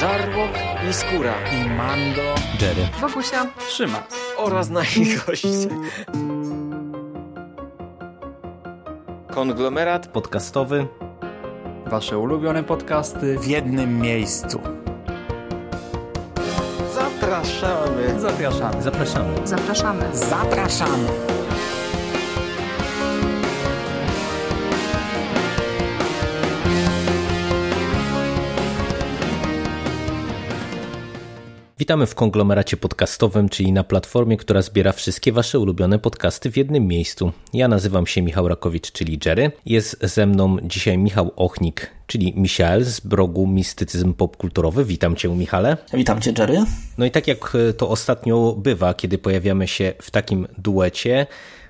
Żarłok i Skóra i Mando, Jerry, Wokusia, Trzyma oraz nasi goście. Konglomerat podcastowy. Wasze ulubione podcasty w jednym miejscu. Zapraszamy. Zapraszamy. Zapraszamy. zapraszamy. Zapraszamy. Witamy w konglomeracie podcastowym, czyli na platformie, która zbiera wszystkie Wasze ulubione podcasty w jednym miejscu. Ja nazywam się Michał Rakowicz, czyli Jerry. Jest ze mną dzisiaj Michał Ochnik, czyli Michael z blogu Mistycyzm Popkulturowy. Witam Cię, Michale. Witam Cię, Jerry. No i tak jak to ostatnio bywa, kiedy pojawiamy się w takim duecie,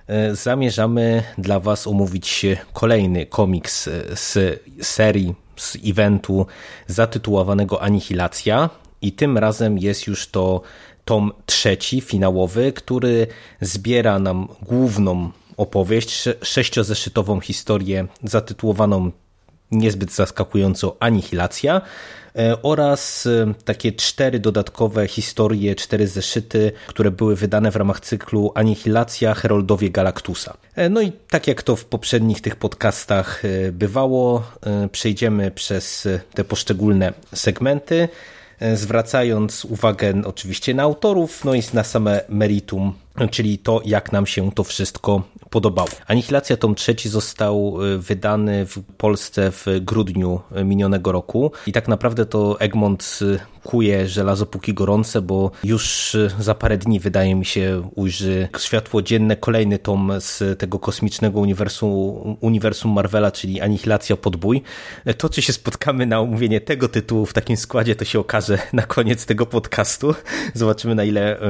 e, zamierzamy dla Was omówić kolejny komiks z serii, z eventu zatytułowanego Anihilacja i tym razem jest już to tom trzeci, finałowy, który zbiera nam główną opowieść, sześciozeszytową historię zatytułowaną niezbyt zaskakująco Anihilacja e, oraz e, takie cztery dodatkowe historie, cztery zeszyty, które były wydane w ramach cyklu Anihilacja Heroldowie Galactusa. E, no i tak jak to w poprzednich tych podcastach bywało, przejdziemy przez te poszczególne segmenty. E, zwracając uwagę oczywiście na autorów, no i na same meritum, czyli to, jak nam się to wszystko podobało. Anihilacja tom trzeci został e, wydany w Polsce w grudniu minionego roku i tak naprawdę to Egmont e, kuje żelazo póki gorące, bo już za parę dni wydaje mi się ujrzy światło dzienne kolejny tom z tego kosmicznego uniwersum, uniwersum Marvela, czyli Anihilacja Podbój. To, czy się spotkamy na omówienie tego tytułu w takim składzie, to się okaże na koniec tego podcastu. Zobaczymy na ile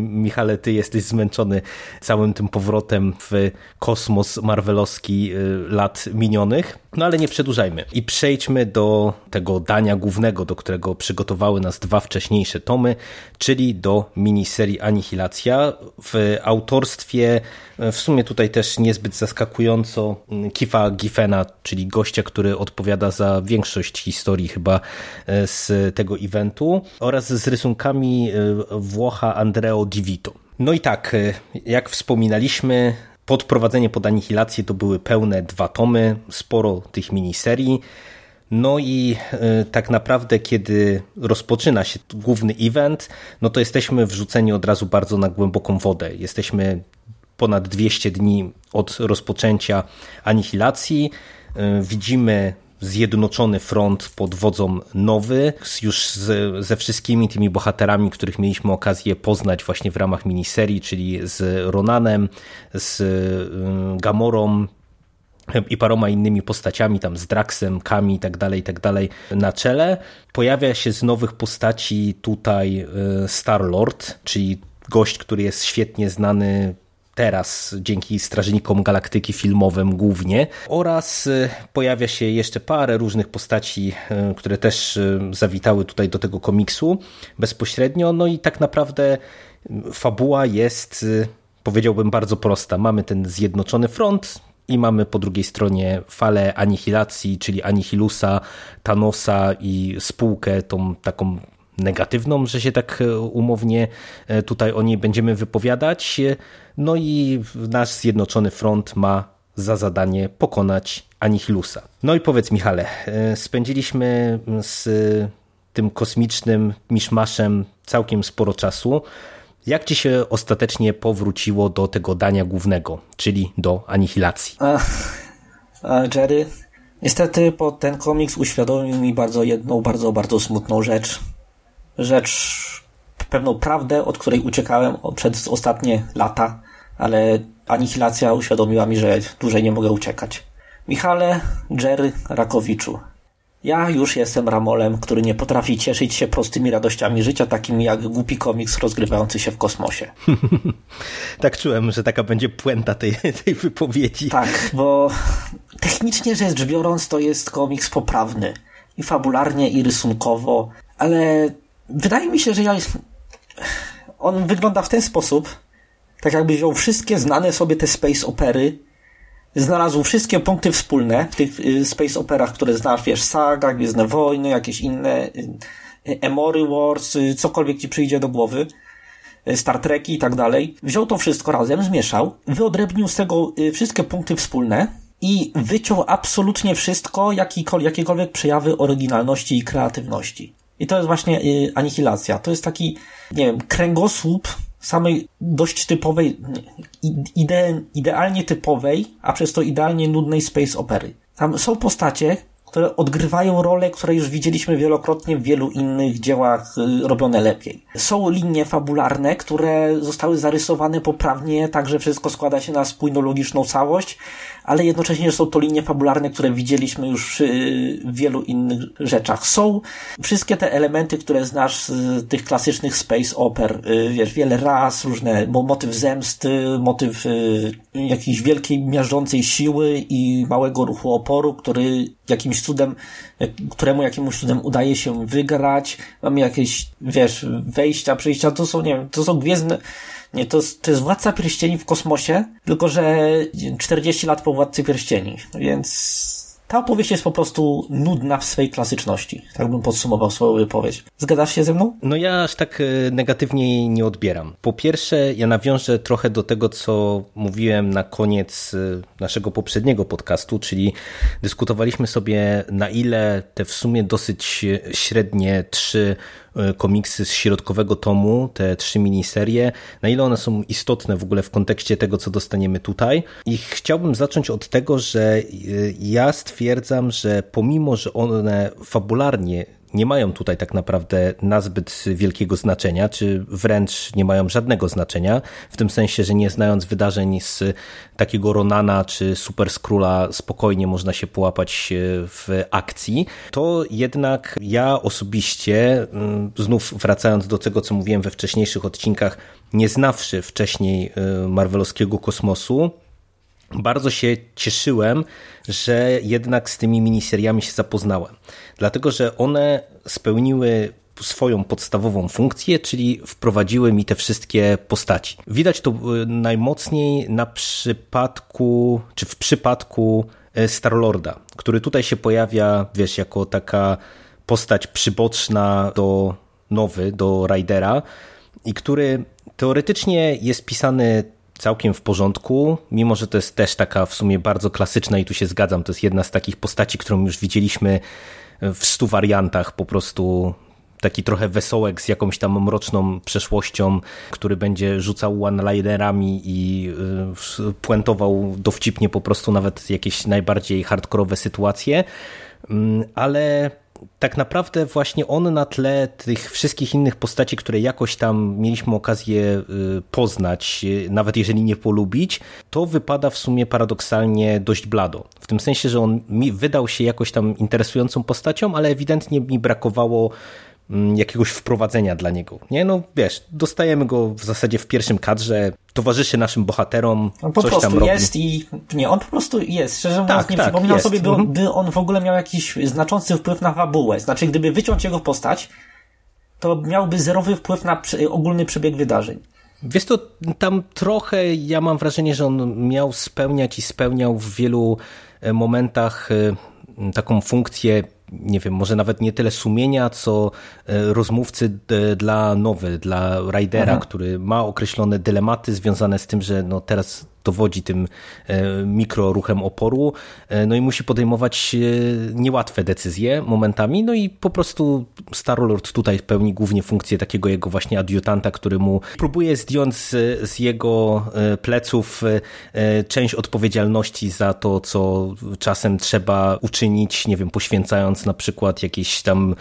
Michale, ty jesteś zmęczony całym tym powrotem w kosmos marvelowski y, lat minionych. No ale nie przedłużajmy i przejdźmy do tego dania głównego, do którego przygotowały nas dwa wcześniejsze tomy, czyli do miniserii Anihilacja w autorstwie, w sumie tutaj też niezbyt zaskakująco, Kifa Giffena, czyli gościa, który odpowiada za większość historii chyba z tego eventu oraz z rysunkami Włocha Andreo Di Vito. No i tak, jak wspominaliśmy, Podprowadzenie pod anihilację to były pełne dwa tomy, sporo tych miniserii. No i y, tak naprawdę, kiedy rozpoczyna się główny event, no to jesteśmy wrzuceni od razu bardzo na głęboką wodę. Jesteśmy ponad 200 dni od rozpoczęcia anihilacji. Y, widzimy zjednoczony front pod wodzą Nowy, już z, ze wszystkimi tymi bohaterami, których mieliśmy okazję poznać właśnie w ramach miniserii, czyli z Ronanem, z y, Gamorą, i paroma innymi postaciami, tam z Draxem, Kami i tak dalej, i tak dalej na czele. Pojawia się z nowych postaci tutaj y, Star-Lord, czyli gość, który jest świetnie znany teraz dzięki Strażnikom Galaktyki filmowym głównie oraz y, pojawia się jeszcze parę różnych postaci, y, które też y, zawitały tutaj do tego komiksu bezpośrednio, no i tak naprawdę fabuła jest powiedziałbym bardzo prosta. Mamy ten zjednoczony front, i mamy po drugiej stronie falę anihilacji, czyli Anihilusa, Thanosa i spółkę tą taką negatywną, że się tak e, umownie e, tutaj o niej będziemy wypowiadać. No i nasz Zjednoczony Front ma za zadanie pokonać Anihilusa. No i powiedz Michale, e, spędziliśmy z tym kosmicznym miszmaszem całkiem sporo czasu. Jak ci się ostatecznie powróciło do tego dania głównego, czyli do anihilacji? Jerry, niestety po ten komiks uświadomił mi bardzo jedną, bardzo, bardzo smutną rzecz rzecz, pewną prawdę, od której uciekałem przez ostatnie lata, ale anihilacja uświadomiła mi, że dłużej nie mogę uciekać. Michale Jerry Rakowiczu. Ja już jestem Ramolem, który nie potrafi cieszyć się prostymi radościami życia, takimi jak głupi komiks rozgrywający się w kosmosie. tak czułem, że taka będzie puenta tej, tej wypowiedzi. Tak, bo technicznie rzecz biorąc, to jest komiks poprawny. I fabularnie, i rysunkowo, ale wydaje mi się, że ja on wygląda w ten sposób, tak jakby wziął wszystkie znane sobie te space opery, znalazł wszystkie punkty wspólne w tych y, space operach, które znasz, wiesz, Saga, Gwiezdne Wojny, jakieś inne y, Emory Wars, y, cokolwiek ci przyjdzie do głowy, y, Star Treki i tak dalej. Wziął to wszystko razem, zmieszał, wyodrębnił z tego y, wszystkie punkty wspólne i wyciął absolutnie wszystko, jakiekolwiek przejawy oryginalności i kreatywności. I to jest właśnie anihilacja. To jest taki, nie wiem, kręgosłup samej dość typowej, ide, idealnie typowej, a przez to idealnie nudnej space opery. Tam są postacie, które odgrywają rolę, które już widzieliśmy wielokrotnie w wielu innych dziełach y, robione lepiej. Są linie fabularne, które zostały zarysowane poprawnie, tak że wszystko składa się na spójną, logiczną całość, ale jednocześnie są to linie fabularne, które widzieliśmy już w wielu innych rzeczach. Są wszystkie te elementy, które znasz z tych klasycznych space oper, y, wiesz, wiele raz, różne, bo motyw zemsty, motyw y, jakiejś wielkiej, miażdżącej siły i małego ruchu oporu, który jakimś cudem, któremu jakimś cudem udaje się wygrać. Mamy jakieś, wiesz, wejścia, przyjścia, to są, nie wiem, to są gwiezdne, nie, to, to jest Władca Pierścieni w kosmosie, tylko że 40 lat po Władcy Pierścieni, więc ta opowieść jest po prostu nudna w swej klasyczności. Tak bym podsumował swoją wypowiedź. Zgadzasz się ze mną? No ja aż tak e, negatywnie jej nie odbieram. Po pierwsze, ja nawiążę trochę do tego, co mówiłem na koniec e, naszego poprzedniego podcastu, czyli dyskutowaliśmy sobie na ile te w sumie dosyć średnie trzy E, komiksy z środkowego tomu, te trzy miniserie, na ile one są istotne w ogóle w kontekście tego, co dostaniemy tutaj. I chciałbym zacząć od tego, że e, ja stwierdzam, że pomimo, że one fabularnie nie mają tutaj tak naprawdę nazbyt wielkiego znaczenia, czy wręcz nie mają żadnego znaczenia, w tym sensie, że nie znając wydarzeń z takiego Ronana czy Super Skróla spokojnie można się połapać w akcji, to jednak ja osobiście, mm, znów wracając do tego, co mówiłem we wcześniejszych odcinkach, nie znawszy wcześniej y, marvelowskiego kosmosu, bardzo się cieszyłem, że jednak z tymi miniseriami się zapoznałem. Dlatego, że one spełniły swoją podstawową funkcję, czyli wprowadziły mi te wszystkie postaci. Widać to y, najmocniej na przypadku, czy w przypadku y, Starlorda, który tutaj się pojawia, wiesz, jako taka postać przyboczna do nowy, do Ridera i który teoretycznie jest pisany całkiem w porządku, mimo że to jest też taka w sumie bardzo klasyczna i tu się zgadzam, to jest jedna z takich postaci, którą już widzieliśmy w stu wariantach, po prostu taki trochę wesołek z jakąś tam mroczną przeszłością, który będzie rzucał one-linerami i y, puentował dowcipnie po prostu nawet jakieś najbardziej hardkorowe sytuacje, mm, ale tak naprawdę właśnie on na tle tych wszystkich innych postaci, które jakoś tam mieliśmy okazję y, poznać, y, nawet jeżeli nie polubić, to wypada w sumie paradoksalnie dość blado. W tym sensie, że on mi wydał się jakoś tam interesującą postacią, ale ewidentnie mi brakowało jakiegoś wprowadzenia dla niego. Nie, no wiesz, dostajemy go w zasadzie w pierwszym kadrze, towarzyszy naszym bohaterom, on po coś prostu tam robi. jest i nie, on po prostu jest. Szczerze mówiąc, Tak, nie tak, przypominam jest. sobie, by, Mhm. by on w ogóle miał jakiś znaczący wpływ na fabułę. Znaczy, gdyby wyciąć jego postać, to miałby zerowy wpływ na ogólny przebieg wydarzeń. Wiesz to tam trochę ja mam wrażenie, że on miał spełniać i spełniał w wielu e, momentach e, taką funkcję, nie wiem, może nawet nie tyle sumienia, co e, rozmówcy d- dla nowy, dla Ridera, Mhm. który ma określone dylematy związane z tym, że no teraz dowodzi tym e, mikroruchem oporu, e, no i musi podejmować e, niełatwe decyzje momentami, no i po prostu Starlord tutaj pełni głównie funkcję takiego jego właśnie adiutanta, który mu próbuje zdjąć z, z jego pleców część odpowiedzialności za to, co czasem trzeba uczynić, nie wiem, poświęcając na przykład jakieś tam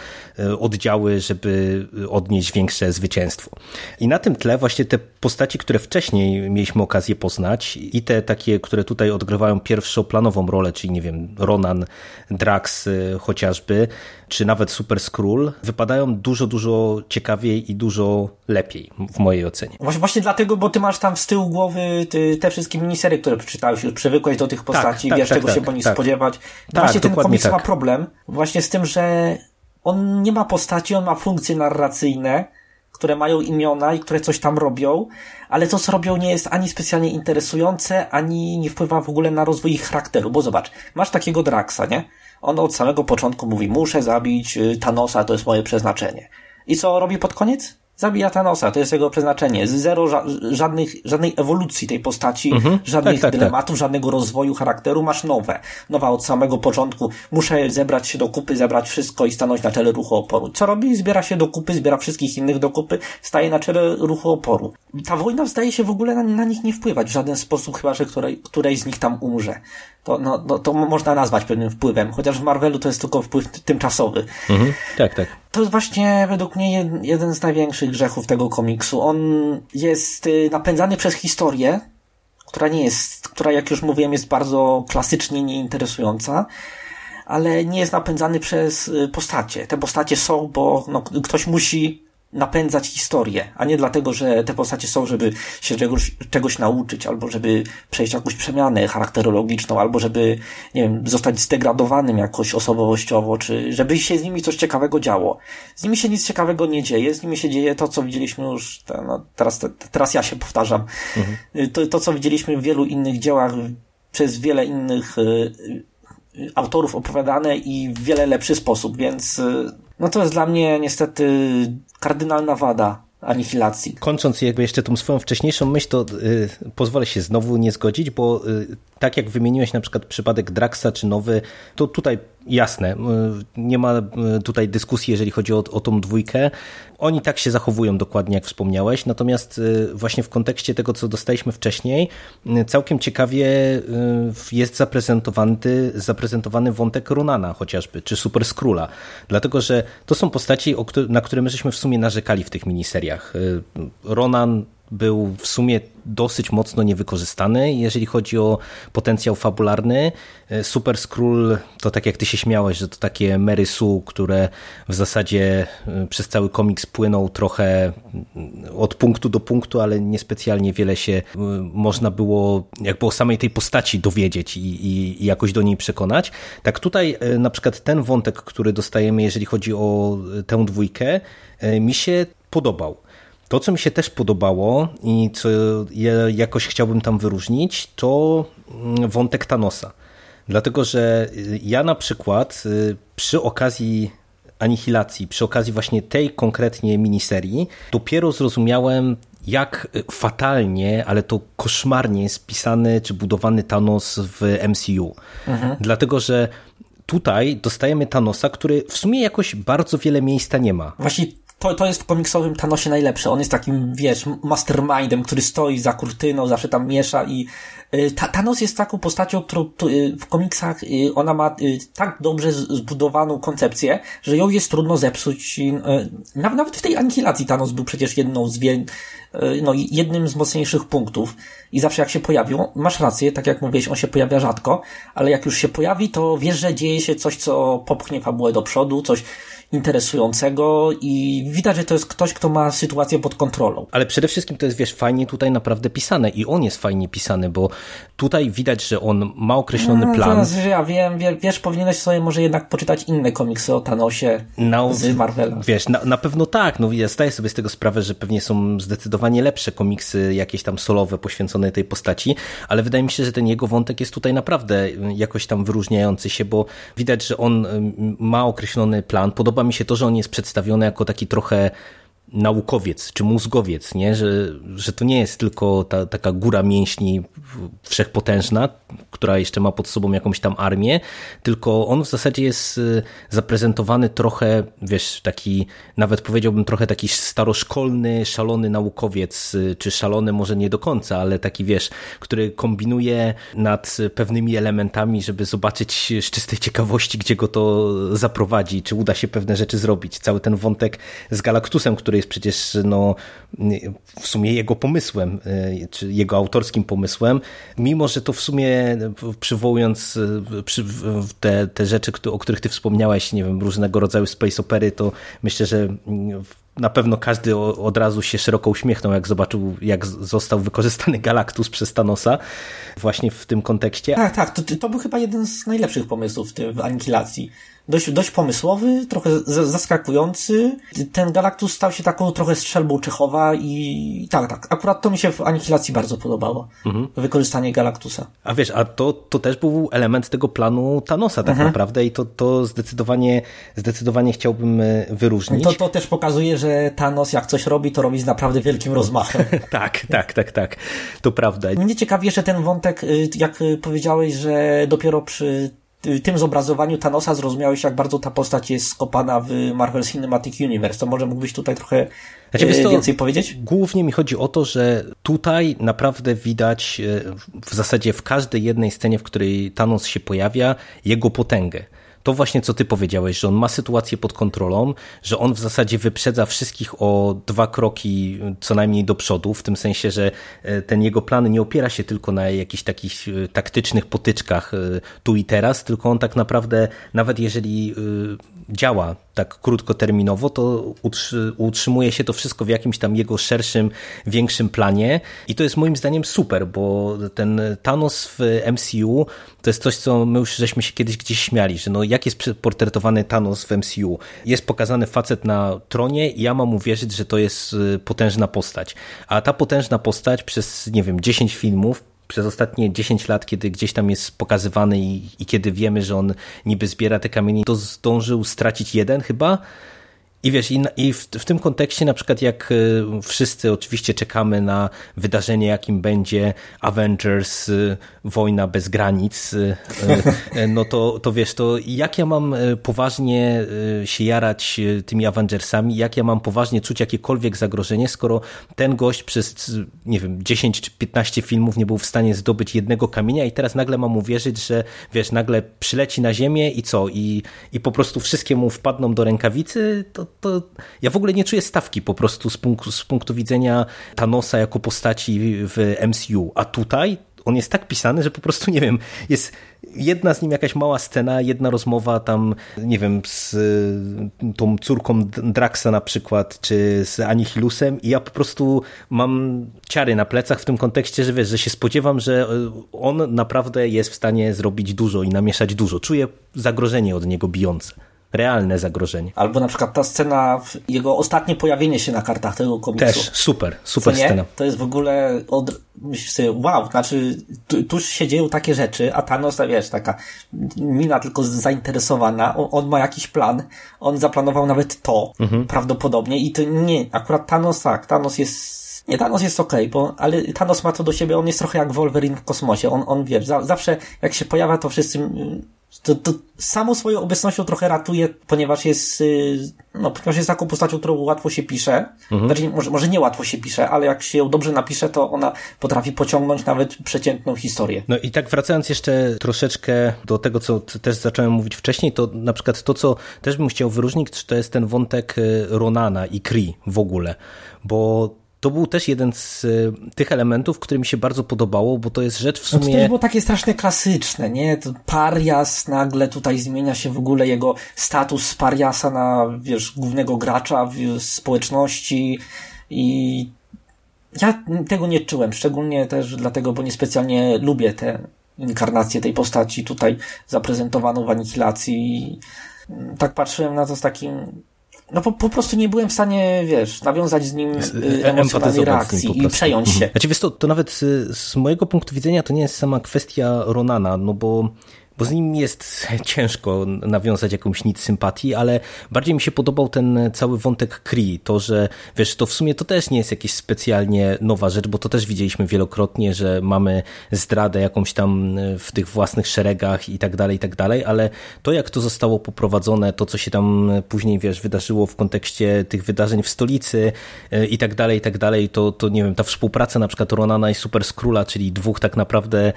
oddziały, żeby odnieść większe zwycięstwo. I na tym tle właśnie te postaci, które wcześniej mieliśmy okazję poznać i te takie, które tutaj odgrywają pierwszoplanową rolę, czyli nie wiem, Ronan, Drax y, chociażby, czy nawet Super Skrull, wypadają dużo, dużo ciekawiej i dużo lepiej w mojej ocenie. Właśnie, dlatego, bo ty masz tam z tyłu głowy te wszystkie miniserie, które przeczytałeś, już przywykłeś do tych postaci, tak, wiesz tak, czego tak, się po nich tak. spodziewać. Tak, właśnie ten komiks tak. ma problem właśnie z tym, że on nie ma postaci, on ma funkcje narracyjne, które mają imiona i które coś tam robią, ale to, co robią, nie jest ani specjalnie interesujące, ani nie wpływa w ogóle na rozwój ich charakteru, bo zobacz, masz takiego Draxa, nie? On od samego początku mówi, muszę zabić y, Thanosa, to jest moje przeznaczenie. I co robi pod koniec? Zabija Thanosa, to jest jego przeznaczenie. Zero ża żadnych, żadnej ewolucji tej postaci, żadnych Tak, tak, tak. dylematów, żadnego rozwoju charakteru, masz nowe. Nowa od samego początku. Muszę zebrać się do kupy, zebrać wszystko i stanąć na czele ruchu oporu. Co robi? Zbiera się do kupy, zbiera wszystkich innych do kupy, staje na czele ruchu oporu. Ta wojna zdaje się w ogóle na, na nich nie wpływać w żaden sposób, chyba że której, której z nich tam umrze. To, no, no, to można nazwać pewnym wpływem, chociaż w Marvelu to jest tylko wpływ ty- tymczasowy. Mhm. Tak, tak. To jest właśnie według mnie jed- jeden z największych grzechów tego komiksu. On jest y, napędzany przez historię, która nie jest, która jak już mówiłem jest bardzo klasycznie nieinteresująca, ale nie jest napędzany przez y, postacie. Te postacie są, bo no, ktoś musi napędzać historię, a nie dlatego, że te postacie są, żeby się czegoś, czegoś nauczyć, albo żeby przejść jakąś przemianę charakterologiczną, albo żeby, nie wiem, zostać zdegradowanym jakoś osobowościowo, czy żeby się z nimi coś ciekawego działo. Z nimi się nic ciekawego nie dzieje, z nimi się dzieje to, co widzieliśmy już, no, teraz, te- teraz ja się powtarzam, Y, to, to, co widzieliśmy w wielu innych dziełach, przez wiele innych y, y, autorów opowiadane i w wiele lepszy sposób, więc no to jest dla mnie niestety kardynalna wada anihilacji. Kończąc jakby jeszcze tą swoją wcześniejszą myśl, to y, pozwolę się znowu nie zgodzić, bo y, tak jak wymieniłeś na przykład przypadek Draxa czy Nowy, to tutaj jasne, y, nie ma y, tutaj dyskusji, jeżeli chodzi o, o tą dwójkę. Oni tak się zachowują dokładnie, jak wspomniałeś, natomiast y, właśnie w kontekście tego, co dostaliśmy wcześniej, całkiem ciekawie jest zaprezentowany, zaprezentowany wątek Ronana chociażby, czy Super Skróla, dlatego, że to są postaci, na które my żeśmy w sumie narzekali w tych miniseriach. Ronan był w sumie dosyć mocno niewykorzystany, jeżeli chodzi o potencjał fabularny. Super Skrull to tak jak ty się śmiałeś, że to takie Mary Sue, które w zasadzie y, przez cały komiks płyną trochę y, od punktu do punktu, ale niespecjalnie wiele się y, można było jakby o samej tej postaci dowiedzieć i, i, i jakoś do niej przekonać. Tak tutaj na przykład ten wątek, który dostajemy, jeżeli chodzi o tę dwójkę, mi się podobał. To, co mi się też podobało i co ja jakoś chciałbym tam wyróżnić, to mm, wątek Thanosa. Dlatego, że y, ja na przykład y, przy okazji anihilacji, przy okazji właśnie tej konkretnie miniserii, dopiero zrozumiałem, jak y, fatalnie, ale to koszmarnie jest pisany czy budowany Thanos w MCU. Dlatego, że tutaj dostajemy Thanosa, który w sumie jakoś bardzo wiele miejsca nie ma. Właśnie to, to jest w komiksowym Thanosie najlepsze. On jest takim, wiesz, mastermindem, który stoi za kurtyną, zawsze tam miesza i y, ta, Thanos jest taką postacią, którą y, w komiksach y, ona ma y, tak dobrze zbudowaną koncepcję, że ją jest trudno zepsuć. Nawet, w tej anihilacji Thanos był przecież jedną z wiel, y, no, jednym z mocniejszych punktów i zawsze jak się pojawił, masz rację, tak jak mówiłeś, on się pojawia rzadko, ale jak już się pojawi, to wiesz, że dzieje się coś, co popchnie fabułę do przodu, coś interesującego i widać, że to jest ktoś, kto ma sytuację pod kontrolą. Ale przede wszystkim to jest, wiesz, fajnie tutaj naprawdę pisane i on jest fajnie pisany, bo tutaj widać, że on ma określony No, plan. Teraz, że ja wiem, wie, wiesz, powinieneś sobie może jednak poczytać inne komiksy o Thanosie No, z Marvela. Wiesz, na, na pewno tak, no ja zdaję sobie z tego sprawę, że pewnie są zdecydowanie lepsze komiksy, jakieś tam solowe poświęcone tej postaci, ale wydaje mi się, że ten jego wątek jest tutaj naprawdę jakoś tam wyróżniający się, bo widać, że on ma określony plan. Podoba mi się to, że on jest przedstawiony jako taki trochę naukowiec czy mózgowiec, nie? Że, że to nie jest tylko ta, taka góra mięśni wszechpotężna, która jeszcze ma pod sobą jakąś tam armię, tylko on w zasadzie jest y, zaprezentowany trochę, wiesz, taki, nawet powiedziałbym trochę taki staroszkolny, szalony naukowiec, y, czy szalony może nie do końca, ale taki, wiesz, który kombinuje nad pewnymi elementami, żeby zobaczyć z czystej ciekawości, gdzie go to zaprowadzi, czy uda się pewne rzeczy zrobić. Cały ten wątek z Galactusem, który jest przecież no, w sumie jego pomysłem, y, czy jego autorskim pomysłem, mimo że to w sumie przywołując y, przy, w- te, te rzeczy, o których ty wspomniałeś, nie wiem, różnego rodzaju space opery, to myślę, że mm, na pewno każdy od razu się szeroko uśmiechnął, jak zobaczył, jak został wykorzystany Galactus przez Thanosa właśnie w tym kontekście. Tak, tak, to, to był chyba jeden z najlepszych pomysłów w Anihilacji dość, dość pomysłowy, trochę zaskakujący. Ten Galactus stał się taką trochę strzelbą Czechowa i tak, tak. Akurat to mi się w Anihilacji bardzo podobało. Mhm. Wykorzystanie Galactusa. A wiesz, a to, to też był element tego planu Thanosa tak mhm. naprawdę i to, to zdecydowanie, zdecydowanie chciałbym e, wyróżnić. To, to też pokazuje, że Thanos jak coś robi, to robi z naprawdę wielkim rozmachem. tak, tak, tak, tak. To prawda. Mnie ciekawi jeszcze ten wątek, y, jak powiedziałeś, że dopiero przy tym zobrazowaniu Thanosa zrozumiałeś, jak bardzo ta postać jest skopana w Marvel Cinematic Universe. To może mógłbyś tutaj trochę znaczy, to, więcej powiedzieć? Głównie mi chodzi o to, że tutaj naprawdę widać e, w zasadzie w każdej jednej scenie, w której Thanos się pojawia, jego potęgę to właśnie co ty powiedziałeś, że on ma sytuację pod kontrolą, że on w zasadzie wyprzedza wszystkich o dwa kroki co najmniej do przodu, w tym sensie, że e, ten jego plan nie opiera się tylko na jakichś takich e, taktycznych potyczkach tu i teraz, tylko on tak naprawdę, nawet jeżeli działa tak krótkoterminowo, to utrzymuje się to wszystko w jakimś tam jego szerszym, większym planie i to jest moim zdaniem super, bo ten Thanos w MCU to jest coś, co my już żeśmy się kiedyś gdzieś śmiali, że no jak jest portretowany Thanos w MCU? Jest pokazany facet na tronie i ja mam uwierzyć, że to jest y, potężna postać. A ta potężna postać przez, nie wiem, 10 filmów przez ostatnie 10 lat, kiedy gdzieś tam jest pokazywany i, i kiedy wiemy, że on niby zbiera te kamienie, to zdążył stracić jeden chyba, i wiesz, i, i w, w, tym kontekście na przykład jak y, wszyscy oczywiście czekamy na wydarzenie, jakim będzie Avengers, y, wojna bez granic, y, no to, to wiesz, to jak ja mam poważnie się jarać tymi Avengersami, jak ja mam poważnie czuć jakiekolwiek zagrożenie, skoro ten gość przez, nie wiem, 10 czy 15 filmów nie był w stanie zdobyć jednego kamienia i teraz nagle mam uwierzyć, że wiesz, nagle przyleci na ziemię i co? I, i po prostu wszystkie mu wpadną do rękawicy, to to ja w ogóle nie czuję stawki po prostu z punktu, z punktu widzenia Thanosa jako postaci w MCU, a tutaj on jest tak pisany, że po prostu nie wiem, jest jedna z nim jakaś mała scena, jedna rozmowa tam, nie wiem, z y, tą córką Draxa na przykład, czy z Anihilusem i ja po prostu mam ciary na plecach w tym kontekście, że wiesz, że się spodziewam, że y, on naprawdę jest w stanie zrobić dużo i namieszać dużo. Czuję zagrożenie od niego bijące realne zagrożenie. Albo na przykład ta scena, jego ostatnie pojawienie się na kartach tego komiksu. Też, super, super scena. To jest w ogóle, od, myślisz sobie, wow, znaczy tu, tuż się dzieją takie rzeczy, a Thanos, wiesz, taka mina tylko zainteresowana, on, on ma jakiś plan, on zaplanował nawet to, mhm. prawdopodobnie i to nie, akurat Thanos tak, Thanos jest nie, Thanos jest okej, okay, bo, ale Thanos ma to do siebie, on jest trochę jak Wolverine w kosmosie. On, on wiesz, za, zawsze jak się pojawia, to wszyscy to, to samą swoją obecnością trochę ratuje, ponieważ jest, y, no, ponieważ jest taką postacią, którą łatwo się pisze. Mhm. Znaczy, może, może nie łatwo się pisze, ale jak się ją dobrze napisze, to ona potrafi pociągnąć nawet przeciętną historię. No i tak wracając jeszcze troszeczkę do tego, co też zacząłem mówić wcześniej, to na przykład to, co też bym chciał wyróżnić, to jest ten wątek y, Ronana i Kree w ogóle, bo to był też jeden z y, tych elementów, który mi się bardzo podobało, bo to jest rzecz w sumie... No to też było takie strasznie klasyczne, nie? To parias nagle tutaj zmienia się w ogóle jego status z pariasa na, wiesz, głównego gracza w społeczności i ja tego nie czułem, szczególnie też dlatego, bo niespecjalnie lubię tę inkarnację tej postaci tutaj zaprezentowaną w Anihilacji. Tak patrzyłem na to z takim no po, po prostu nie byłem w stanie, wiesz, nawiązać z nim y, emocjonalnej reakcji i przejąć się. Znaczy wiesz to, to nawet z, z mojego punktu widzenia to nie jest sama kwestia Ronana, no bo bo z nim jest ciężko nawiązać jakąś nic sympatii, ale bardziej mi się podobał ten cały wątek Kree, to, że wiesz, to w sumie to też nie jest jakieś specjalnie nowa rzecz, bo to też widzieliśmy wielokrotnie, że mamy zdradę jakąś tam w tych własnych szeregach i tak dalej, i tak dalej, ale to jak to zostało poprowadzone, to co się tam później, wiesz, wydarzyło w kontekście tych wydarzeń w stolicy e, i tak dalej, i tak dalej, to, to nie wiem, ta współpraca na przykład Ronana i Super Skróla, czyli dwóch tak naprawdę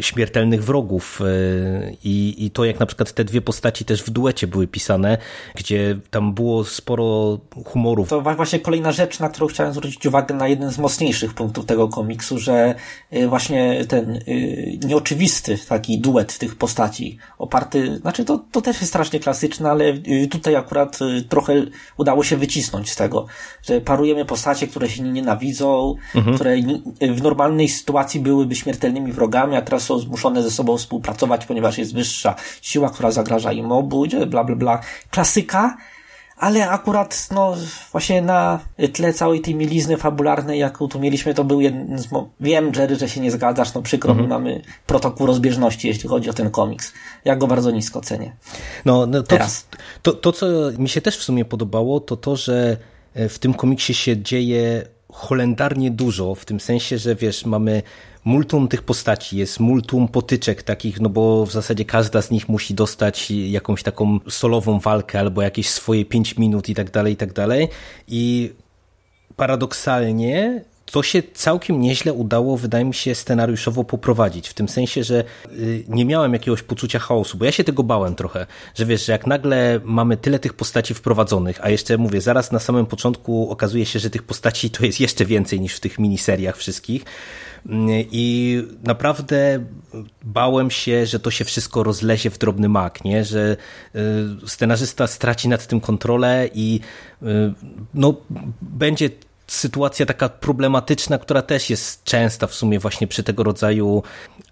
śmiertelnych wrogów e, i, i to jak na przykład te dwie postaci też w duecie były pisane, gdzie tam było sporo humorów. To właśnie kolejna rzecz, na którą chciałem zwrócić uwagę na jeden z mocniejszych punktów tego komiksu, że y, właśnie ten y, nieoczywisty taki duet tych postaci oparty, znaczy to, to też jest strasznie klasyczne, ale y, tutaj akurat trochę udało się wycisnąć z tego, że parujemy postacie, które się nie nienawidzą, mhm. które w normalnej sytuacji byłyby śmiertelnymi wrogami, a teraz są zmuszone ze sobą współpracować, ponieważ jest wyższa siła, która zagraża im obu, bla, bla, bla. Klasyka, ale akurat, no, właśnie na tle całej tej mielizny fabularnej, jaką tu mieliśmy, to był jeden z... Wiem, Jerry, że się nie zgadzasz, no przykro mhm. mi, mamy protokół rozbieżności, jeśli chodzi o ten komiks. Ja go bardzo nisko cenię. No, no to, Teraz. To, to, to, co mi się też w sumie podobało, to to, że e, w tym komiksie się dzieje holendarnie dużo, w tym sensie, że wiesz, mamy multum tych postaci, jest multum potyczek takich, no bo w zasadzie każda z nich musi dostać jakąś taką solową walkę albo jakieś swoje pięć minut i tak dalej, i tak dalej. I paradoksalnie to się całkiem nieźle udało, wydaje mi się, scenariuszowo poprowadzić. W tym sensie, że y, nie miałem jakiegoś poczucia chaosu, bo ja się tego bałem trochę, że wiesz, że jak nagle mamy tyle tych postaci wprowadzonych, a jeszcze mówię, zaraz na samym początku okazuje się, że tych postaci to jest jeszcze więcej niż w tych miniseriach wszystkich. I naprawdę bałem się, że to się wszystko rozlezie w drobny mak, nie? że y, scenarzysta straci nad tym kontrolę i y, no, będzie sytuacja taka problematyczna, która też jest częsta w sumie właśnie przy tego rodzaju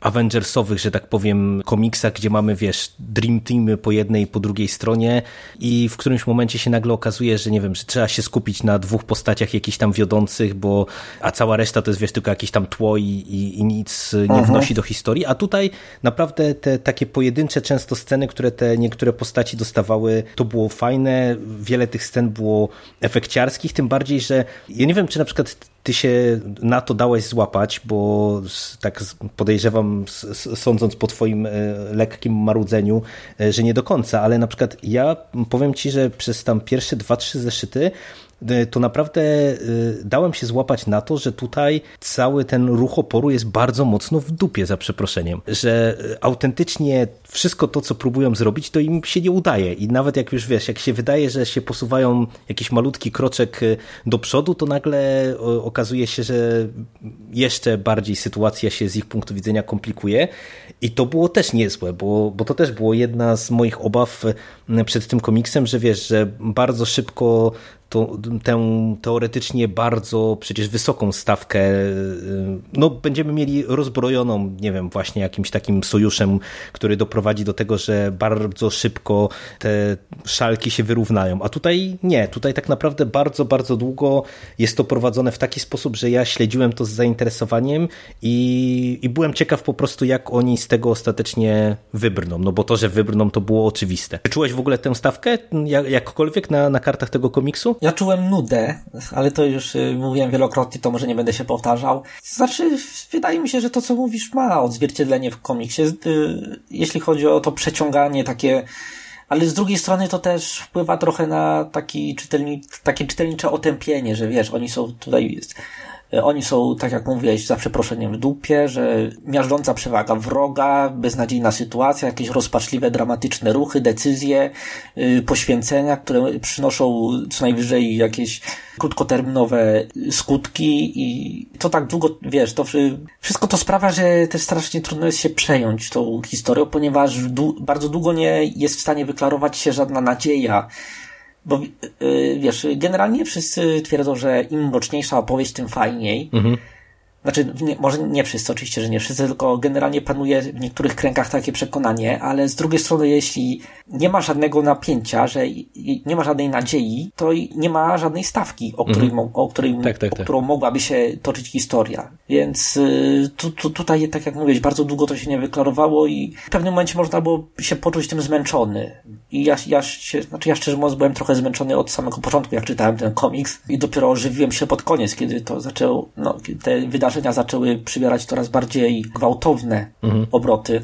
Avengersowych, że tak powiem, komiksach, gdzie mamy, wiesz, Dream Teamy po jednej i po drugiej stronie i w którymś momencie się nagle okazuje, że nie wiem, że trzeba się skupić na dwóch postaciach jakichś tam wiodących, bo a cała reszta to jest, wiesz, tylko jakieś tam tło i, i, i nic nie mhm. wnosi do historii, a tutaj naprawdę te takie pojedyncze często sceny, które te niektóre postaci dostawały, to było fajne, wiele tych scen było efekciarskich, tym bardziej, że ja nie wiem, czy na przykład ty się na to dałeś złapać, bo tak podejrzewam, sądząc po twoim e, lekkim marudzeniu, e, że nie do końca, ale na przykład ja powiem ci, że przez tam pierwsze dwa, trzy zeszyty to naprawdę y, dałem się złapać na to, że tutaj cały ten ruch oporu jest bardzo mocno w dupie, za przeproszeniem. Że y, autentycznie wszystko to, co próbują zrobić, to im się nie udaje. I nawet jak już wiesz, jak się wydaje, że się posuwają jakiś malutki kroczek do przodu, to nagle okazuje się, że jeszcze bardziej sytuacja się z ich punktu widzenia komplikuje. I to było też niezłe, bo, bo to też było jedna z moich obaw przed tym komiksem, że wiesz, że bardzo szybko tę teoretycznie bardzo przecież wysoką stawkę, y, no będziemy mieli rozbrojoną, nie wiem, właśnie jakimś takim sojuszem, który doprowadzi do tego, że bardzo szybko te szalki się wyrównają. A tutaj nie, tutaj tak naprawdę bardzo, bardzo długo jest to prowadzone w taki sposób, że ja śledziłem to z zainteresowaniem i, i byłem ciekaw po prostu, jak oni z tego ostatecznie wybrną. No bo to, że wybrną, to było oczywiste. Czułeś w ogóle tę stawkę jak, jakkolwiek na, na kartach tego komiksu? Ja czułem nudę, ale to już y, mówiłem wielokrotnie, to może nie będę się powtarzał. Znaczy, wydaje mi się, że to, co mówisz, ma odzwierciedlenie w komiksie. Y, jeśli chodzi o to przeciąganie takie ale z drugiej strony to też wpływa trochę na taki czytelni, takie czytelnicze otępienie, że wiesz, oni są tutaj oni są, tak jak mówiłeś, za przeproszeniem w dupie, że miażdżąca przewaga wroga, beznadziejna sytuacja, jakieś rozpaczliwe, dramatyczne ruchy, decyzje, yy, poświęcenia, które przynoszą co najwyżej jakieś krótkoterminowe skutki i to tak długo, wiesz, to wszystko to sprawia, że też strasznie trudno jest się przejąć tą historią, ponieważ bardzo długo nie jest w stanie wyklarować się żadna nadzieja, bo yy, wiesz, generalnie wszyscy twierdzą, że im mroczniejsza opowieść, tym fajniej. Mhm. Znaczy, nie, może nie wszyscy, oczywiście, że nie wszyscy, tylko generalnie panuje w niektórych kręgach takie przekonanie, ale z drugiej strony, jeśli nie ma żadnego napięcia, że nie ma żadnej nadziei, to nie ma żadnej stawki, o której, mm. o której tak, tak, tak. O którą mogłaby się toczyć historia. Więc y, tu, tu, tutaj, tak jak mówiłeś, bardzo długo to się nie wyklarowało i w pewnym momencie można było się poczuć tym zmęczony. I ja, ja się, znaczy ja szczerze mówiąc byłem trochę zmęczony od samego początku, jak czytałem ten komiks i dopiero ożywiłem się pod koniec, kiedy to zaczęło, no, te wydarzenia zaczęły przybierać coraz bardziej gwałtowne mhm. obroty.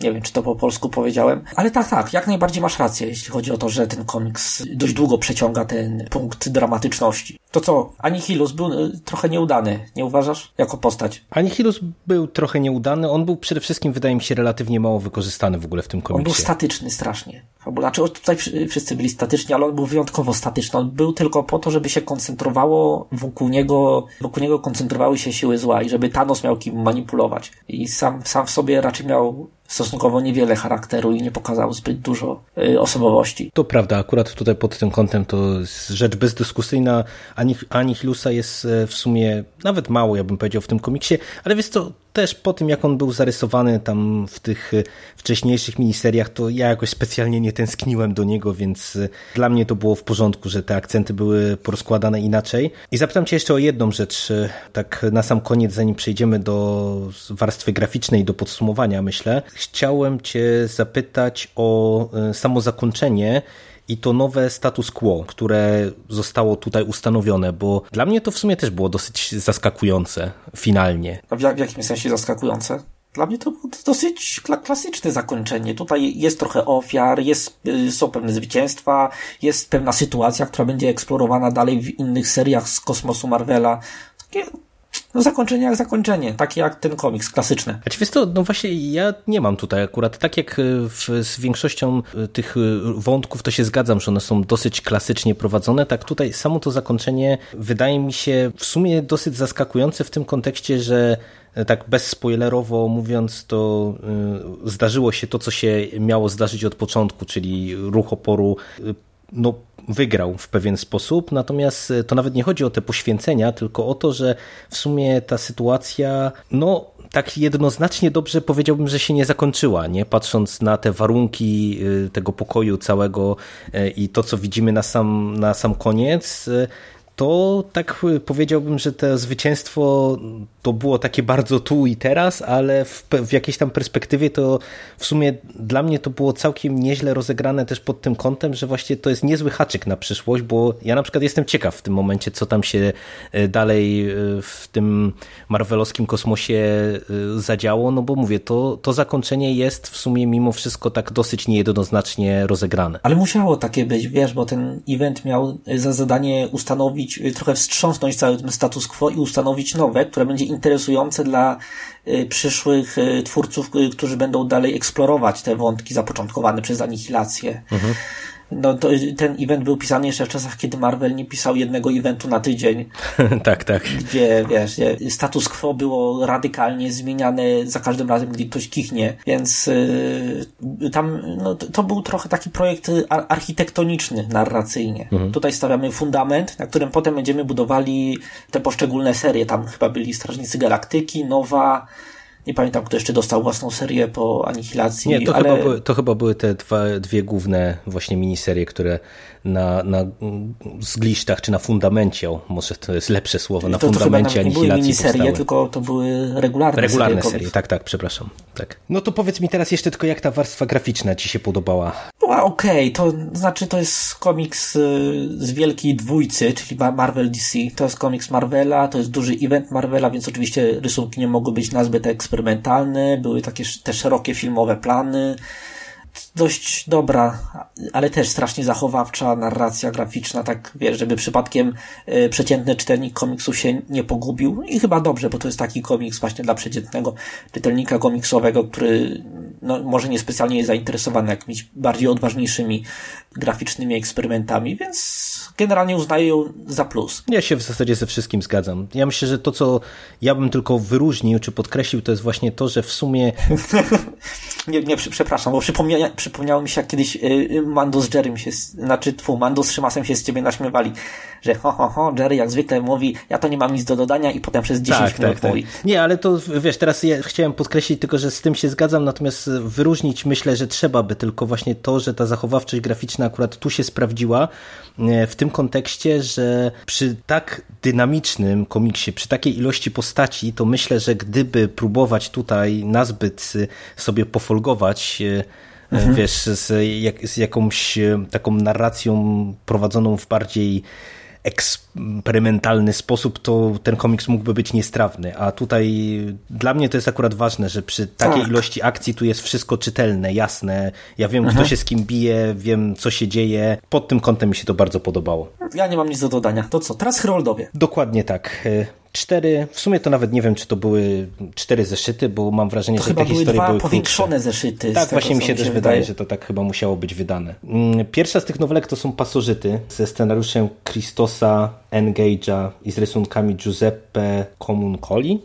Nie wiem, czy to po polsku powiedziałem. Ale tak, tak, jak najbardziej masz rację, jeśli chodzi o to, że ten komiks dość długo przeciąga ten punkt dramatyczności. To co, Anihilus był y, trochę nieudany, nie uważasz? Jako postać. Anihilus był trochę nieudany. On był przede wszystkim, wydaje mi się, relatywnie mało wykorzystany w ogóle w tym komiksie. On był statyczny strasznie. Znaczy, tutaj wszyscy byli statyczni, ale on był wyjątkowo statyczny. On był tylko po to, żeby się koncentrowało wokół niego, wokół niego koncentrowały się siły zła i żeby Thanos miał kim manipulować. I sam, sam w sobie raczej miał stosunkowo niewiele charakteru i nie pokazał zbyt dużo y, osobowości. To prawda, akurat tutaj pod tym kątem to rzecz bezdyskusyjna. Anihilusa jest e, w sumie nawet mało, ja bym powiedział, w tym komiksie, ale wiesz to też po tym, jak on był zarysowany tam w tych e, wcześniejszych miniseriach, to ja jakoś specjalnie nie tęskniłem do niego, więc e, dla mnie to było w porządku, że te akcenty były porozkładane inaczej. I zapytam cię jeszcze o jedną rzecz, tak na sam koniec, zanim przejdziemy do warstwy graficznej, do podsumowania, myślę chciałem Cię zapytać o samo zakończenie i to nowe status quo, które zostało tutaj ustanowione, bo dla mnie to w sumie też było dosyć zaskakujące finalnie. A w, jak, w jakim sensie zaskakujące? Dla mnie to było dosyć klasyczne zakończenie. Tutaj jest trochę ofiar, jest, y, są pewne zwycięstwa, jest pewna sytuacja, która będzie eksplorowana dalej w innych seriach z kosmosu Marvela. Takie no zakończenie jak zakończenie, takie jak ten komiks klasyczny. A wiesz to, no właśnie ja nie mam tutaj akurat, tak jak w, z większością e, tych e, wątków to się zgadzam, że one są dosyć klasycznie prowadzone, tak tutaj samo to zakończenie wydaje mi się w sumie dosyć zaskakujące w tym kontekście, że e, tak bezspoilerowo mówiąc, to zdarzyło się to, co się miało zdarzyć od początku, czyli ruch oporu no, wygrał w pewien sposób, natomiast e, to nawet nie chodzi o te poświęcenia, tylko o to, że w sumie ta sytuacja, no tak jednoznacznie dobrze powiedziałbym, że się nie zakończyła, nie? Patrząc na te warunki e, tego pokoju całego e, i to, co widzimy na sam, na sam koniec, to tak powiedziałbym, że to zwycięstwo to było takie bardzo tu i teraz, ale w, w, jakiejś tam perspektywie to w sumie dla mnie to było całkiem nieźle rozegrane też pod tym kątem, że właśnie to jest niezły haczyk na przyszłość, bo ja na przykład jestem ciekaw w tym momencie, co tam się e, dalej e, w tym marvelowskim kosmosie e, zadziało, no bo mówię, to, to zakończenie jest w sumie mimo wszystko tak dosyć niejednoznacznie rozegrane. Ale musiało takie być, wiesz, bo ten event miał za zadanie ustanowić, trochę wstrząsnąć cały ten status quo i ustanowić nowe, które będzie interesujące dla przyszłych y, twórców, y, którzy będą dalej eksplorować te wątki zapoczątkowane przez anihilację. Mhm no to ten event był pisany jeszcze w czasach, kiedy Marvel nie pisał jednego eventu na tydzień. tak, tak. Gdzie, wiesz, status quo było radykalnie zmieniane za każdym razem, gdy ktoś kichnie. Więc yy, tam, no, to, to, był trochę taki projekt architektoniczny, narracyjnie. Mhm. Tutaj stawiamy fundament, na którym potem będziemy budowali te poszczególne serie. Tam chyba byli Strażnicy Galaktyki, Nowa, nie pamiętam, kto jeszcze dostał własną serię po Anihilacji. Nie, to, ale... chyba, były, to chyba były te dwa, dwie główne właśnie miniserie, które na, na zglisztach czy na fundamencie, może to jest lepsze słowo, na to, fundamencie to Anihilacji nie były miniserie, powstały. tylko to były regularne, regularne serie. serie. Tak, tak, przepraszam. Tak. No to powiedz mi teraz jeszcze tylko, jak ta warstwa graficzna ci się podobała? Była okej, okay. to znaczy to jest komiks y, z wielkiej dwójcy, czyli Marvel DC. To jest komiks Marvela, to jest duży event Marvela, więc oczywiście rysunki nie mogły być nazbyt eksperymentalne, były takie te szerokie filmowe plany, dość dobra, ale też strasznie zachowawcza narracja graficzna, tak wiesz, żeby przypadkiem y, przeciętny czytelnik komiksu się nie pogubił i chyba dobrze, bo to jest taki komiks właśnie dla przeciętnego czytelnika komiksowego, który no, może niespecjalnie jest zainteresowany jakimiś bardziej odważniejszymi graficznymi eksperymentami, więc generalnie uznaję ją za plus. Ja się w zasadzie ze wszystkim zgadzam. Ja myślę, że to, co ja bym tylko wyróżnił, czy podkreślił, to jest właśnie to, że w sumie... nie, nie, przepraszam, bo przypomnia, przypomniało mi się, jak kiedyś y, Mando z Jerrym się, znaczy tfu, Mando z Szymasem się z ciebie naśmiewali, że ho, ho, ho, Jerry jak zwykle mówi, ja to nie mam nic do dodania i potem przez 10 tak, minut tak, tak. mówi. Tak. Nie, ale to wiesz, teraz ja chciałem podkreślić tylko, że z tym się zgadzam, natomiast wyróżnić myślę, że trzeba by tylko właśnie to, że ta zachowawczość graficzna akurat tu się sprawdziła, e, w tym kontekście, że przy tak dynamicznym komiksie, przy takiej ilości postaci, to myślę, że gdyby próbować tutaj nazbyt sobie pofolgować, e, mhm. wiesz, z, jak, z jakąś e, taką narracją prowadzoną w bardziej eksperymentalny sposób, to ten komiks mógłby być niestrawny, a tutaj dla mnie to jest akurat ważne, że przy takiej Tak. ilości akcji tu jest wszystko czytelne, jasne, ja wiem Mhm. kto się z kim bije, wiem co się dzieje, pod tym kątem mi się to bardzo podobało. Ja nie mam nic do dodania. To co, teraz Heroldowie. Dokładnie tak. Cztery, w sumie to nawet nie wiem, czy to były cztery zeszyty, bo mam wrażenie, To że te historie były powiększone krótsze. zeszyty. Tak, tego, właśnie mi się też wydaje, że to tak chyba musiało być wydane. Mm, Pierwsza z tych nowelek to są pasożyty ze scenariuszem Christosa Engage'a i z rysunkami Giuseppe Comuncoli.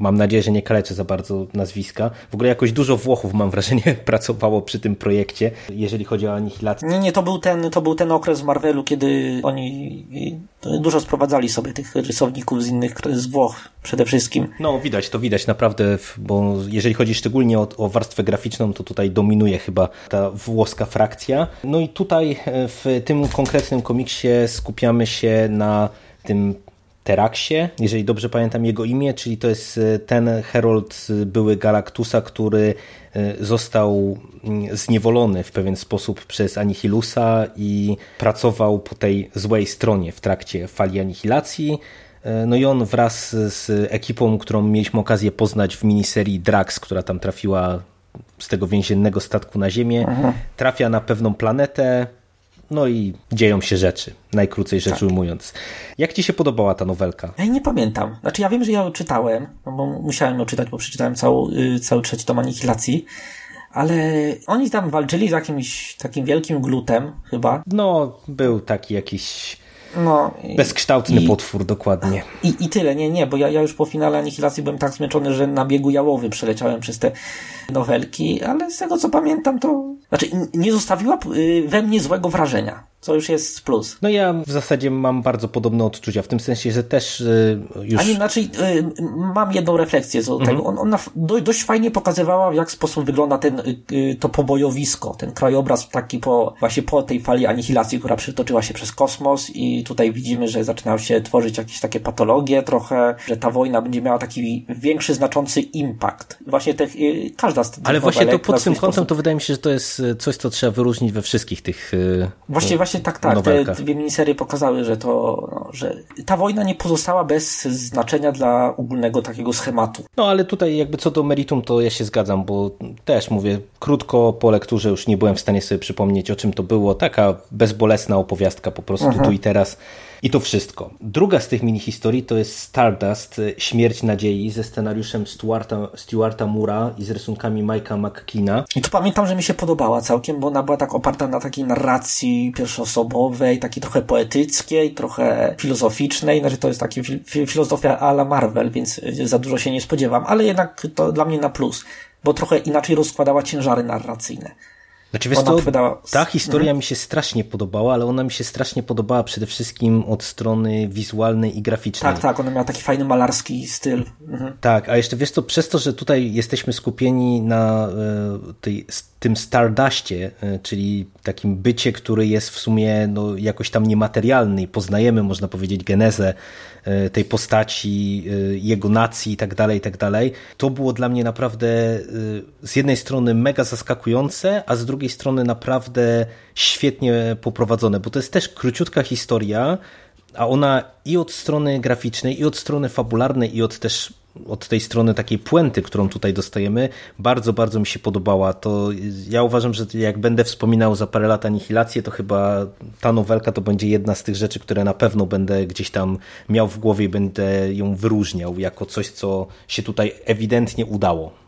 Mam nadzieję, że nie kaleczę za bardzo nazwiska. W ogóle jakoś dużo Włochów, mam wrażenie, pracowało przy tym projekcie, jeżeli chodzi o anihilację. Nie, nie, to był ten, to był ten okres w Marvelu, kiedy oni dużo sprowadzali sobie tych rysowników z innych, z Włoch przede wszystkim. No, widać, to widać naprawdę, bo jeżeli chodzi szczególnie o, o warstwę graficzną, to tutaj dominuje chyba ta włoska frakcja. No i tutaj e, w tym konkretnym komiksie skupiamy się na tym Teraksie, jeżeli dobrze pamiętam jego imię, czyli to jest e, ten Herold e, były Galactusa, który e, został mm, zniewolony w pewien sposób przez Anihilusa i pracował po tej złej stronie w trakcie fali anihilacji. No i on wraz z ekipą, którą mieliśmy okazję poznać w miniserii Drax, która tam trafiła z tego więziennego statku na Ziemię, trafia na pewną planetę, no i dzieją się rzeczy, najkrócej rzecz ujmując. Jak ci się podobała ta nowelka? Ja nie pamiętam. Znaczy ja wiem, że ja ją czytałem, no bo musiałem ją czytać, bo przeczytałem całą, y, cały trzeci tom Anihilacji, ale oni tam walczyli z jakimś takim wielkim glutem, chyba. No, był taki jakiś No, i- bezkształtny i- potwór, dokładnie. I, I tyle, nie, nie, bo ja, ja już po finale Anihilacji byłem tak zmęczony, że na biegu jałowym przeleciałem przez te nowelki, ale z tego co pamiętam to... Znaczy, nie zostawiła y, we mnie złego wrażenia, co już jest plus. No ja w zasadzie mam bardzo podobne odczucia, w tym sensie, że też y, już... A nie, znaczy, y, mam jedną refleksję tego. On, ona dość fajnie pokazywała, w jak sposób wygląda ten, y, to pobojowisko, ten krajobraz taki po, właśnie po tej fali anihilacji, która przytoczyła się przez kosmos i tutaj widzimy, że zaczynają się tworzyć jakieś takie patologie trochę, że ta wojna będzie miała taki większy, znaczący impact. Właśnie y, każda z tych Ale właśnie to pod tym kątem sposób- to wydaje mi się, że to jest coś, co trzeba wyróżnić we wszystkich tych y, Właśnie, właśnie tak, tak. Te dwie miniserie pokazały, że to, no, że ta wojna nie pozostała bez znaczenia dla ogólnego takiego schematu. No ale tutaj jakby co do meritum to ja się zgadzam, bo też mówię, krótko po lekturze już nie byłem w stanie sobie przypomnieć o czym to było. Taka bezbolesna opowiastka po prostu tu i teraz. I to wszystko. Druga z tych mini historii to jest Stardust, y, Śmierć Nadziei ze scenariuszem Stuarta, Stuarta Mura i z rysunkami Mike'a McKeena. I tu pamiętam, że mi się podobała całkiem, bo ona była tak oparta na takiej narracji pierwszoosobowej, takiej trochę poetyckiej, trochę filozoficznej. Znaczy to jest taki fi- filozofia ala Marvel, więc y, za dużo się nie spodziewam, ale jednak to dla mnie na plus, bo trochę inaczej rozkładała ciężary narracyjne. Znaczy, wiesz co, ta historia mi się strasznie podobała, ale ona mi się strasznie podobała przede wszystkim od strony wizualnej i graficznej. Tak, tak, ona miała taki fajny malarski styl. Mhm. Tak, a jeszcze wiesz co, przez to, że tutaj jesteśmy skupieni na e, tej, tym Stardustie, e, czyli takim bycie, który jest w sumie no, jakoś tam niematerialny i poznajemy, można powiedzieć, genezę e, tej postaci, e, jego nacji i tak dalej, i tak dalej, to było dla mnie naprawdę z jednej strony mega zaskakujące, a z drugiej strony naprawdę świetnie poprowadzone, bo to jest też króciutka historia, a ona i od strony graficznej, i od strony fabularnej, i od też od tej strony takiej puenty, którą tutaj dostajemy, bardzo, bardzo mi się podobała. To ja uważam, że jak będę wspominał za parę lat Anihilację, to chyba ta nowelka to będzie jedna z tych rzeczy, które na pewno będę gdzieś tam miał w głowie i będę ją wyróżniał jako coś, co się tutaj ewidentnie udało.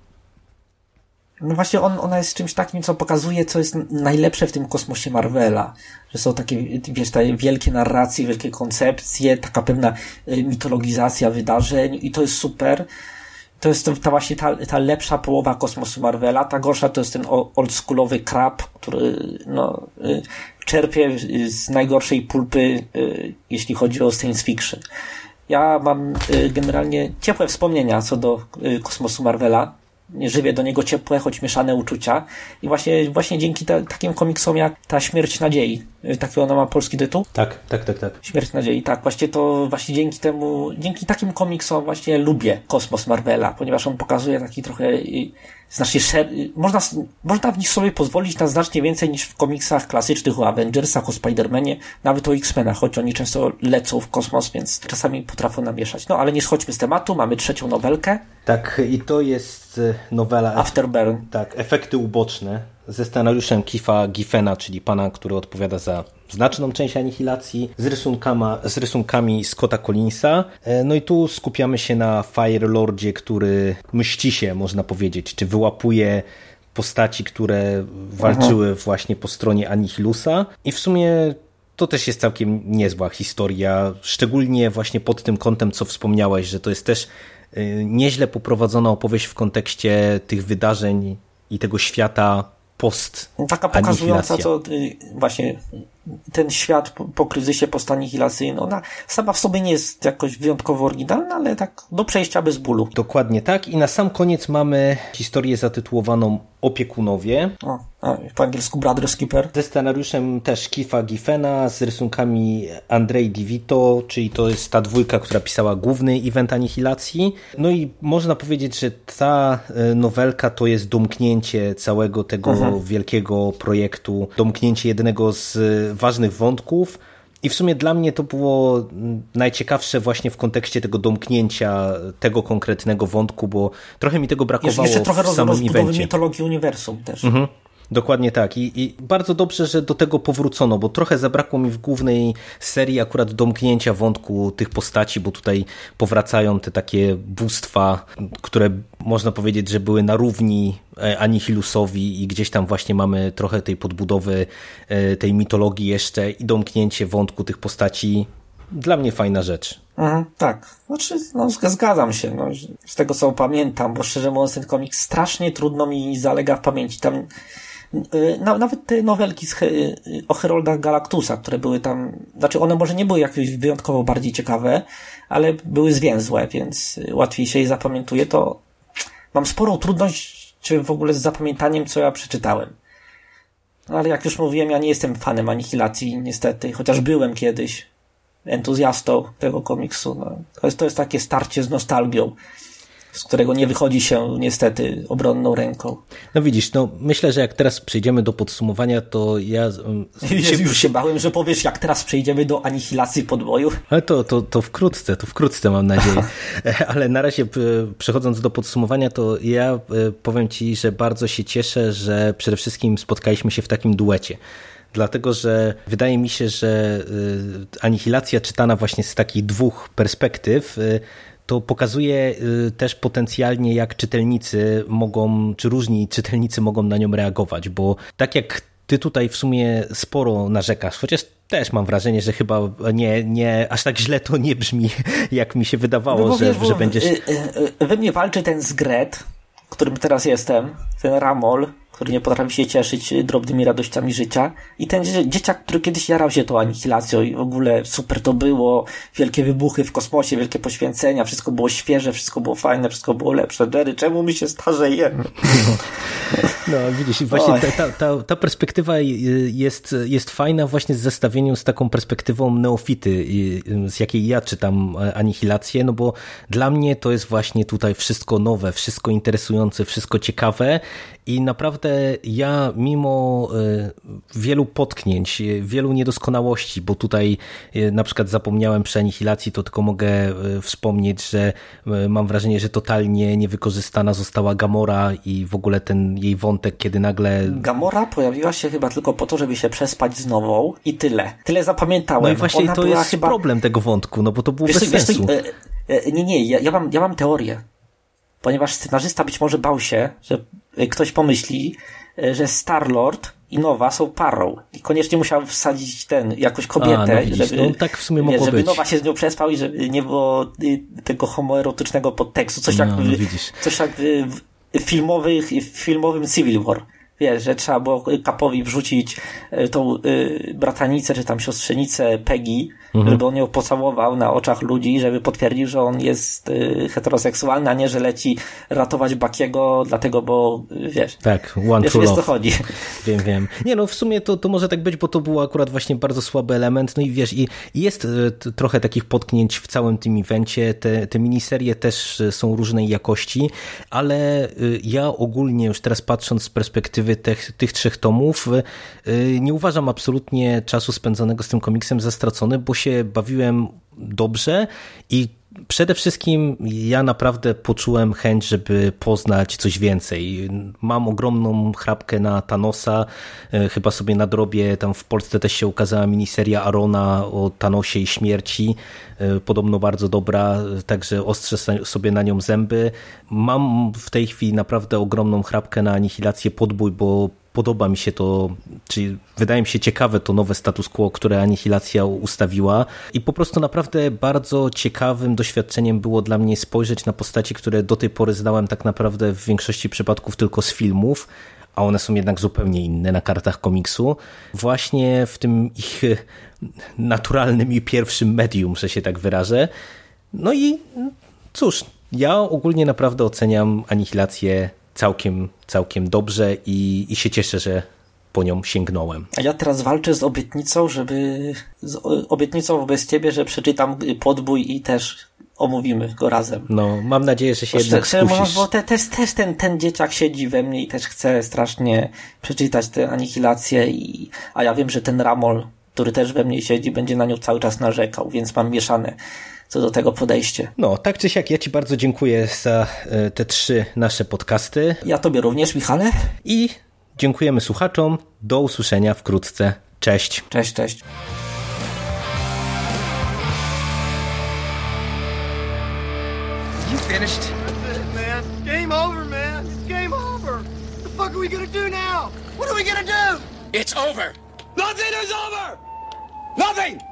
No właśnie on, ona jest czymś takim, co pokazuje, co jest najlepsze w tym kosmosie Marvela. Że są takie, wiesz, te wielkie narracje, wielkie koncepcje, taka pewna y, mitologizacja wydarzeń i to jest super. To jest ta właśnie ta, ta lepsza połowa kosmosu Marvela. Ta gorsza to jest ten oldschoolowy krab, który no, y, czerpie z najgorszej pulpy, y, jeśli chodzi o science fiction. Ja mam generalnie ciepłe wspomnienia co do kosmosu Marvela. Żywię do niego ciepłe, choć mieszane uczucia. I właśnie, właśnie dzięki ta, takim komiksom jak Ta Śmierć Nadziei Y, Taki ona ma polski tytuł? Tak, tak, tak, tak. Śmierć nadziei, tak. Właśnie to właśnie dzięki temu, dzięki takim komiksom właśnie lubię kosmos Marvela, ponieważ on pokazuje taki trochę znacznie szer... y, można, można w nich sobie pozwolić na znacznie więcej niż w komiksach klasycznych o Avengersach, o Spider-Manie, nawet o X-Menach, choć oni często lecą w kosmos, więc czasami potrafią namieszać. No ale nie schodźmy z tematu, mamy trzecią nowelkę, Tak, i to jest e, nowela... Afterburn. Tak, efekty uboczne ze scenariuszem Kifa Giffena, czyli pana, który odpowiada za znaczną część anihilacji, z, rysunkama, z rysunkami Scotta Collinsa. E, No i tu skupiamy się na Fire Lordzie, który mści się, można powiedzieć, czy wyłapuje postaci, które walczyły właśnie po stronie Anihilusa i w sumie to też jest całkiem niezła historia, szczególnie właśnie pod tym kątem, co wspomniałeś, że to jest też y, nieźle poprowadzona opowieść w kontekście tych wydarzeń i tego świata post Taka pokazująca, co y, właśnie ten świat po, po kryzysie postanihilacyjnym, ona sama w sobie nie jest jakoś wyjątkowo oryginalna, ale tak do przejścia bez bólu. Dokładnie tak. I na sam koniec mamy historię zatytułowaną Opiekunowie. O, a, po angielsku Brothers Keeper. Ze scenariuszem też Kifa Giffena, z rysunkami Andrei Divito, czyli to jest ta dwójka, która pisała główny event Anihilacji. No i można powiedzieć, że ta e, nowelka to jest domknięcie całego tego wielkiego projektu, domknięcie jednego z ważnych wątków. I w sumie dla mnie to było najciekawsze właśnie w kontekście tego domknięcia tego konkretnego wątku, bo trochę mi tego brakowało jeszcze trochę w samym rozbudowy evencie. mitologii uniwersum też. Mhm. Dokładnie tak. I, I bardzo dobrze, że do tego powrócono, bo trochę zabrakło mi w głównej serii akurat domknięcia wątku tych postaci, bo tutaj powracają te takie bóstwa, które można powiedzieć, że były na równi e, Anihilusowi i gdzieś tam właśnie mamy trochę tej podbudowy e, tej mitologii jeszcze i domknięcie wątku tych postaci. Dla mnie fajna rzecz. Mhm, tak. Znaczy, no, zg- zgadzam się. No, z tego co pamiętam, bo szczerze mówiąc, ten komiks strasznie trudno mi zalega w pamięci. Tam nawet te nowelki y, o Heroldach Galactusa, które były tam, znaczy one może nie były jakieś wyjątkowo bardziej ciekawe, ale były zwięzłe, więc y, łatwiej się je zapamiętuje, to mam sporą trudność czy w ogóle z zapamiętaniem, co ja przeczytałem. No, ale jak już mówiłem, ja nie jestem fanem Anihilacji, niestety, chociaż byłem kiedyś entuzjastą tego komiksu. No. To, jest, to jest takie starcie z nostalgią, z którego nie wychodzi się niestety obronną ręką. No widzisz, no myślę, że jak teraz przejdziemy do podsumowania, to ja... um, Jezu, już się bałem, że powiesz, jak teraz przejdziemy do anihilacji podboju. Ale to, to, to wkrótce, to wkrótce mam nadzieję. Ale na razie przechodząc do podsumowania, to ja e, powiem Ci, że bardzo się cieszę, że przede wszystkim spotkaliśmy się w takim duecie. Dlatego, że wydaje mi się, że y, anihilacja czytana właśnie z takich dwóch perspektyw y, to pokazuje y, też potencjalnie, jak czytelnicy mogą, czy różni czytelnicy mogą na nią reagować, bo tak jak ty tutaj w sumie sporo narzekasz, chociaż też mam wrażenie, że chyba nie, nie aż tak źle to nie brzmi, jak mi się wydawało, No że, wiesz, że będziesz... y, y, We mnie walczy ten zgret, którym teraz jestem, ten Ramol, który nie potrafi się cieszyć drobnymi radościami życia i ten dzie- dzieciak, który kiedyś jarał się tą anihilacją i w ogóle super to było, wielkie wybuchy w kosmosie, wielkie poświęcenia, wszystko było świeże, wszystko było fajne, wszystko było lepsze. Jerry, czemu my się starzejemy? No widzisz, i właśnie ta, ta, ta, ta perspektywa jest, jest fajna właśnie w zestawieniu z taką perspektywą neofity, z jakiej ja czytam Anihilację, no bo dla mnie to jest właśnie tutaj wszystko nowe, wszystko interesujące, wszystko ciekawe i naprawdę ja mimo e, wielu potknięć, e, wielu niedoskonałości, bo tutaj e, na przykład zapomniałem przy Anihilacji, to tylko mogę wspomnieć, że mam wrażenie, że totalnie niewykorzystana została Gamora i w ogóle ten jej wątek, kiedy nagle Gamora pojawiła się chyba tylko po to, żeby się przespać z nową i tyle. Tyle zapamiętałem. No i właśnie Ona to jest chyba... problem tego wątku, no bo to było Wiesz, bez wiesz, sensu. nie, nie, ja, ja, mam, ja mam teorię. Ponieważ scenarzysta być może bał się, że ktoś pomyśli, e, że Star-Lord i Nowa są parą. I koniecznie musiał wsadzić ten, jakąś kobietę, A, no widzisz, żeby, no tak w sumie mogło żeby być. Nowa się z nią przespał i żeby nie było y, tego homoerotycznego podtekstu. Coś jak, No, w- no coś jak w, filmowych, w filmowym Civil War. wiesz, że trzeba było Kapowi wrzucić y, tą y, bratanicę, czy tam siostrzenicę Peggy, żeby on ją pocałował na oczach ludzi, żeby potwierdził, że on jest y, heteroseksualny, a nie, że leci ratować Bakiego, dlatego, bo y, wiesz, Tak, One wiesz, True co chodzi. Wiem, wiem. Nie no, w sumie to, to może tak być, bo to był akurat właśnie bardzo słaby element. No i wiesz, i, jest t- trochę takich potknięć w całym tym evencie. Te, te miniserie też są różnej jakości, ale ja ogólnie już teraz patrząc z perspektywy tych, tych trzech tomów, nie uważam absolutnie czasu spędzonego z tym komiksem za stracony, bo się bawiłem dobrze i Przede wszystkim ja naprawdę poczułem chęć, żeby poznać coś więcej. Mam ogromną chrapkę na Thanosa, e, chyba sobie nadrobię, tam w Polsce też się ukazała miniseria Arona o Thanosie i śmierci, e, podobno bardzo dobra, także ostrzę sobie na nią zęby. Mam w tej chwili naprawdę ogromną chrapkę na anihilację podbój, bo podoba mi się to, czyli wydaje mi się ciekawe to nowe status quo, które Anihilacja ustawiła i po prostu naprawdę bardzo ciekawym doświadczeniem było dla mnie spojrzeć na postaci, które do tej pory znałem tak naprawdę w większości przypadków tylko z filmów, a one są jednak zupełnie inne na kartach komiksu, właśnie w tym ich naturalnym i pierwszym medium, że się tak wyrażę. No i cóż, ja ogólnie naprawdę oceniam Anihilację całkiem, całkiem dobrze i, i się cieszę, że po nią sięgnąłem. A ja teraz walczę z obietnicą, żeby. z obietnicą wobec ciebie, że przeczytam podbój i też omówimy go razem. No, mam nadzieję, że się Bo jednak skusisz. bo te, też, też ten, ten dzieciak siedzi we mnie i też chce strasznie przeczytać tę anihilację, i, a ja wiem, że ten Ramol, który też we mnie siedzi, będzie na nią cały czas narzekał, więc mam mieszane co do tego podejście. No, tak czy siak, ja Ci bardzo dziękuję za e, te trzy nasze podcasty Ja tobie również, Michale? i dziękujemy słuchaczom. Do usłyszenia wkrótce. Cześć. Cześć, cześć. You finished? That's it, man. Game over, man. It's game over. What the fuck are we gonna do now? What are we gonna do? It's over. Nothing is over! Nothing!